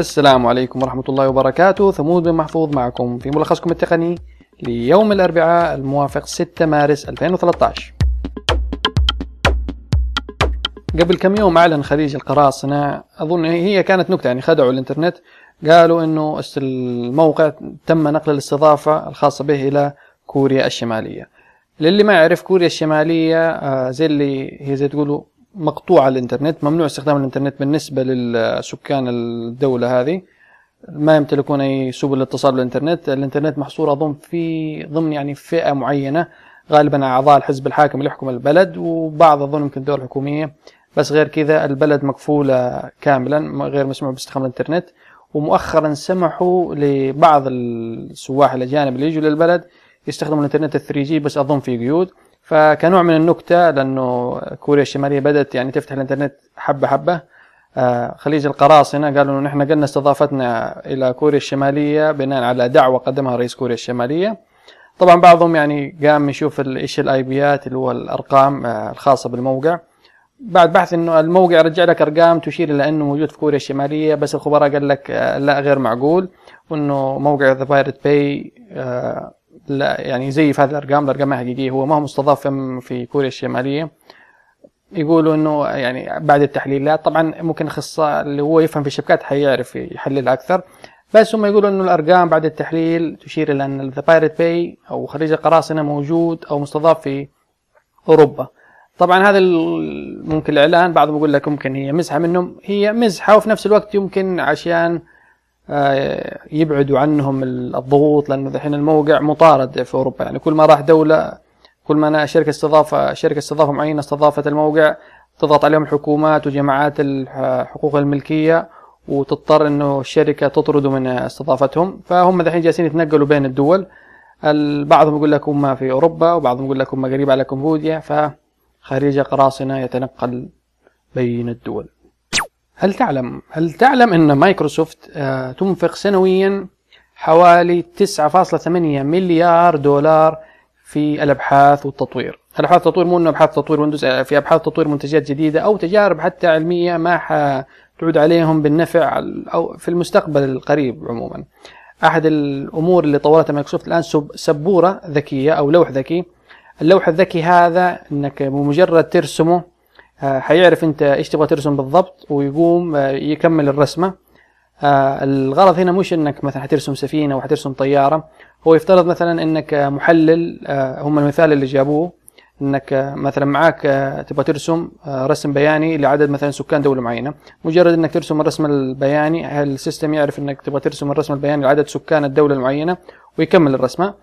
السلام عليكم ورحمة الله وبركاته. ثمود بن محفوظ معكم في ملخصكم التقني ليوم الأربعاء الموافق 6 مارس 2013 قبل كم يوم أعلن خليج القراصنة أظن هي كانت نكتة يعني خدعوا الإنترنت قالوا إنه الموقع تم نقل الاستضافة الخاصة به إلى كوريا الشمالية. للي ما يعرف كوريا الشمالية آه، زي اللي هي زي تقولوا مقطوعة الإنترنت ممنوع استخدام الإنترنت بالنسبة للسكان الدولة هذه. ما يمتلكون أي سبل الاتصال بالإنترنت. الإنترنت محصور أظن في ضمن يعني فئة معينة غالبا أعضاء الحزب الحاكم اللي يحكم البلد وبعض أظن يمكن الدول الحكومية بس غير كذا البلد مقفولة كاملا غير مسموح باستخدام الإنترنت. ومؤخرا سمحوا لبعض السواح الأجانب اللي يجوا للبلد يستخدموا الإنترنت 3 جي بس أظن في قيود. فكنوع من النكتة لأنه كوريا الشمالية بدأت يعني تفتح الإنترنت حبة حبة. آه، خليج القراصنة قالوا إنه نحن قلنا استضافتنا إلى كوريا الشمالية بناء على دعوة قدمها رئيس كوريا الشمالية. طبعا بعضهم يعني قام يشوف إيش ال IP يات اللي هو الأرقام آه، الخاصة بالموقع. بعد بحث إنه الموقع رجع لك أرقام تشير إلى إنه موجود في كوريا الشمالية بس الخبراء قال لك آه، لا غير معقول وإنه موقع The Pirate Bay لا يعني يزيف هذه الأرقام الأرقام حقيقية هو ما هو مستضاف في كوريا الشمالية. يقولوا إنه يعني بعد التحليلات طبعا ممكن أخصائي اللي هو يفهم في الشبكات حيعرف يحللها أكثر. بس هم يقولوا إنه الأرقام بعد التحليل تشير إلى أن The Pirate Bay أو خليج القراصنة موجود أو مستضاف في أوروبا. طبعا هذا ممكن الإعلان بعضهم يقول لك ممكن هي مزحة منهم. هي مزحة وفي نفس الوقت يمكن عشان يبعدوا عنهم الضغوط لأنه الحين الموقع مطارد في أوروبا. يعني كل ما راح دولة كل ما شركة استضافة شركة استضافة معينة استضافت الموقع تضغط عليهم الحكومات وجماعات حقوق الملكية وتضطر إنه الشركة تطرده من استضافتهم. فهم الحين جالسين يتنقلوا بين الدول. بعضهم يقول لك هم في أوروبا وبعضهم يقول لك هم قريب على كمبوديا. فخريج قراصنة يتنقل بين الدول. هل تعلم؟ هل تعلم أن مايكروسوفت آه، تنفق سنويا حوالي 9.8 مليار دولار في الأبحاث والتطوير. الأبحاث والتطوير مو أنه أبحاث تطوير ويندوز آه، في أبحاث تطوير منتجات جديدة أو تجارب حتى علمية ما حتعود عليهم بالنفع أو في المستقبل القريب عموما. أحد الأمور اللي طورتها مايكروسوفت الآن سبورة ذكية أو لوح ذكي. اللوح الذكي هذا إنك بمجرد ترسمه حيعرف انت إيش تبغى ترسم بالضبط ويقوم آه، يكمل الرسمة. آه، الغرض هنا مش انك مثلا حترسم سفينة أو حترسم طيارة. هو يفترض مثلا انك محلل هم المثال اللي جابوه. انك مثلا معاك تبغى ترسم رسم بياني لعدد مثلا سكان دولة معينة. مجرد انك ترسم الرسم البياني ال system يعرف انك تبغى ترسم الرسم البياني لعدد سكان الدولة المعينة ويكمل الرسمة.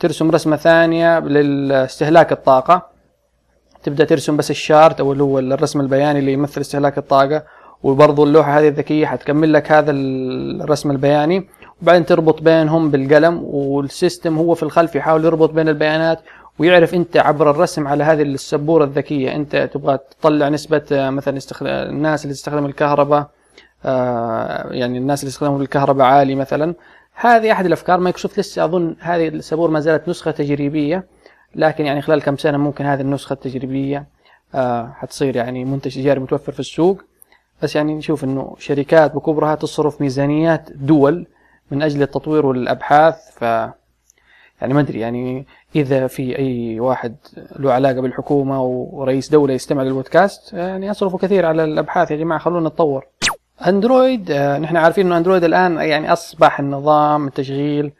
ترسم رسمة ثانية لاستهلاك الطاقة. تبدأ ترسم بس ال chart أو اللي هو الرسم البياني اللي يمثل استهلاك الطاقة وبرضه اللوحة هذه الذكية حتكمل لك هذا الرسم البياني. وبعدين تربط بينهم بالقلم وال system هو في الخلف يحاول يربط بين البيانات ويعرف أنت عبر الرسم على هذه السبورة الذكية أنت تبغى تطلع نسبة آه، مثلا استخدام الناس اللي تستخدم الكهرباء آه، يعني الناس اللي يستخدمون الكهرباء عالي مثلا. هذه أحد الأفكار. مايكروسوفت لسه أظن هذه السبورة ما زالت نسخة تجريبية. لكن يعني خلال كم سنة ممكن هذه النسخة التجريبية آه حتصير يعني منتج تجاري متوفر في السوق. بس يعني نشوف إنه شركات بكبرها تصرف ميزانيات دول من أجل التطوير والأبحاث. ف يعني ما أدري يعني إذا في أي واحد له علاقة بالحكومة ورئيس دولة يستمع للبودكاست يعني يصرفوا كثير على الأبحاث. يا جماعة خلونا نتطور. أندرويد آه نحن عارفين إنه أندرويد الآن يعني أصبح النظام التشغيل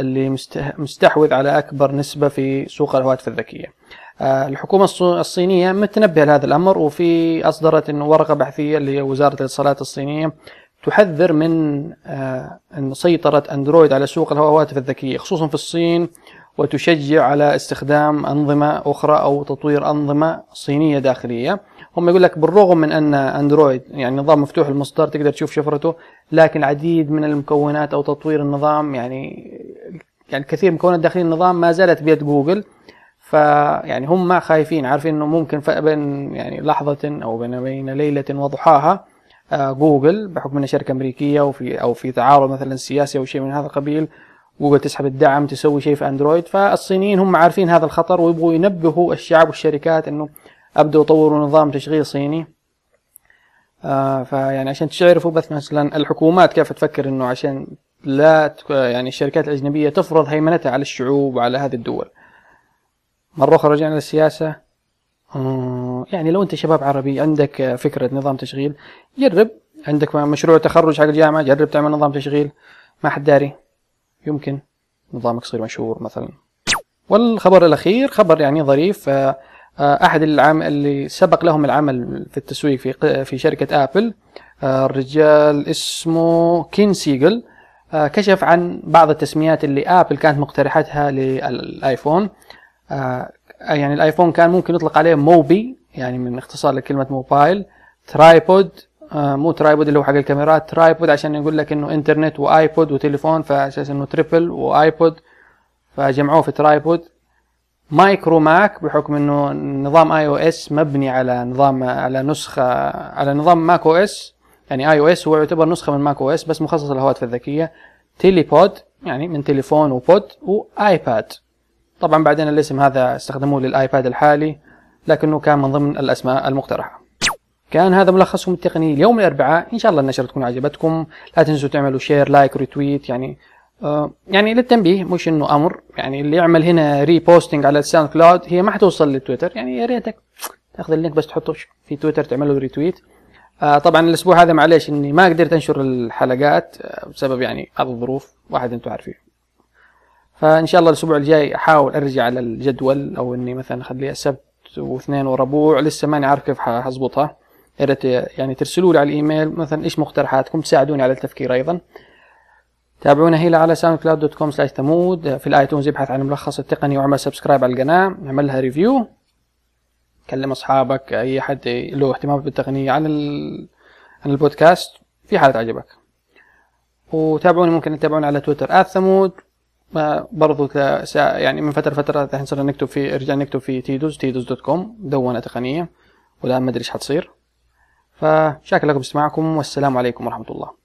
اللي مستحوذ على أكبر نسبة في سوق الهواتف الذكية. آه، الحكومة الصينية متنبهة لهذا الأمر وفي أصدرت ورقة بحثية اللي هي وزارة الاتصالات الصينية تحذر من آه، أن سيطرة أندرويد على سوق الهواتف الذكية خصوصا في الصين وتشجع على استخدام أنظمة أخرى أو تطوير أنظمة صينية داخلية. هم يقول لك بالرغم من أن أندرويد يعني نظام مفتوح المصدر تقدر تشوف شفرته لكن العديد من المكونات أو تطوير النظام يعني يعني كثير من مكونات داخل النظام ما زالت بيد جوجل فيعني هم ما خايفين عارفين إنه ممكن بين يعني لحظة أو بين بين ليلة وضحاها آه، جوجل بحكم إنها شركة أمريكية وفي أو في تعارض مثلا سياسي أو شيء من هذا القبيل جوجل تسحب الدعم تسوي شيء في أندرويد فالصينيين هم عارفين هذا الخطر ويبغوا ينبهوا الشعب والشركات إنه أبدوا يطوروا نظام تشغيل صيني. آه فيعني عشان تعرفوا بس مثلا الحكومات كيف تفكر إنه عشان لا يعني الشركات الأجنبية تفرض هيمنتها على الشعوب وعلى هذه الدول. مرة أخرى رجعنا للسياسة. آه، يعني لو أنت شباب عربي عندك فكرة نظام تشغيل جرب. عندك مشروع تخرج حق الجامعة جرب تعمل نظام تشغيل. ما حد داري. يمكن نظامك يصير مشهور مثلا. والخبر الأخير خبر يعني ظريف. آه، آه، أحد العام اللي سبق لهم العمل في التسويق في في شركة آبل آه، الرجال اسمه كين سيجل. كشف عن بعض التسميات اللي آبل كانت مقترحتها للآيفون. آه، يعني الآيفون كان ممكن يطلق عليه Mobi يعني من اختصار لكلمة موبايل. TriPod آه، مو tripod اللي هو حق الكاميرات TriPod عشان يقول لك إنه إنترنت وآيبود وتليفون فأساس إنه triple وآيبود فجمعوه في Tripod. Micro Mac بحكم إنه نظام iOS مبني على نظام على نسخة على نظام Mac OS. يعني iOS هو يعتبر نسخة من Mac OS بس مخصص للهواتف الذكية. Telepod يعني من تليفون و Pod و iPad. طبعا بعدين الاسم هذا استخدموه لل iPad الحالي لكنه كان من ضمن الأسماء المقترحة. كان هذا ملخصكم التقني اليوم الأربعاء. إن شاء الله النشرة تكون عجبتكم. لا تنسوا تعملوا share like retweet يعني آه يعني للتنبيه مش إنه أمر. يعني اللي يعمل هنا reposting على ال SoundCloud هي ما حتوصل للتويتر يعني يا ريتك تاخذ ال link بس تحطه في تويتر تعمل له retweet آه طبعا الأسبوع هذا معليش إني ما قدرت أنشر الحلقات آه بسبب يعني بعض الظروف واحد أنتم عارفين. فإن شاء الله الأسبوع الجاي أحاول أرجع على الجدول أو إني مثلا اخليها السبت واثنين وربوع. لسه ماني عارف كيف حظبطها يا ريت يعني ترسلوا لي على الإيميل مثلا إيش مقترحاتكم تساعدوني على التفكير أيضا. تابعونا هنا على SoundCloud dot com slash ثمود في ال iTunes ابحث عن الملخص التقني وأعمل subscribe على القناة اعمل لها review كلم أصحابك أي حد له اهتمام بالتقنيه عن ال... عن البودكاست في حالة عجبك وتابعوني ممكن تتابعوني على تويتر @ثمود. برضو يعني من فترة فتره الحين صرنا نكتب في رجع نكتب في Tedoz Tedoz dot com مدونه تقنية. والآن ما أدري إيش حتصير. فشاكر لكم باستماعكم والسلام عليكم ورحمة الله.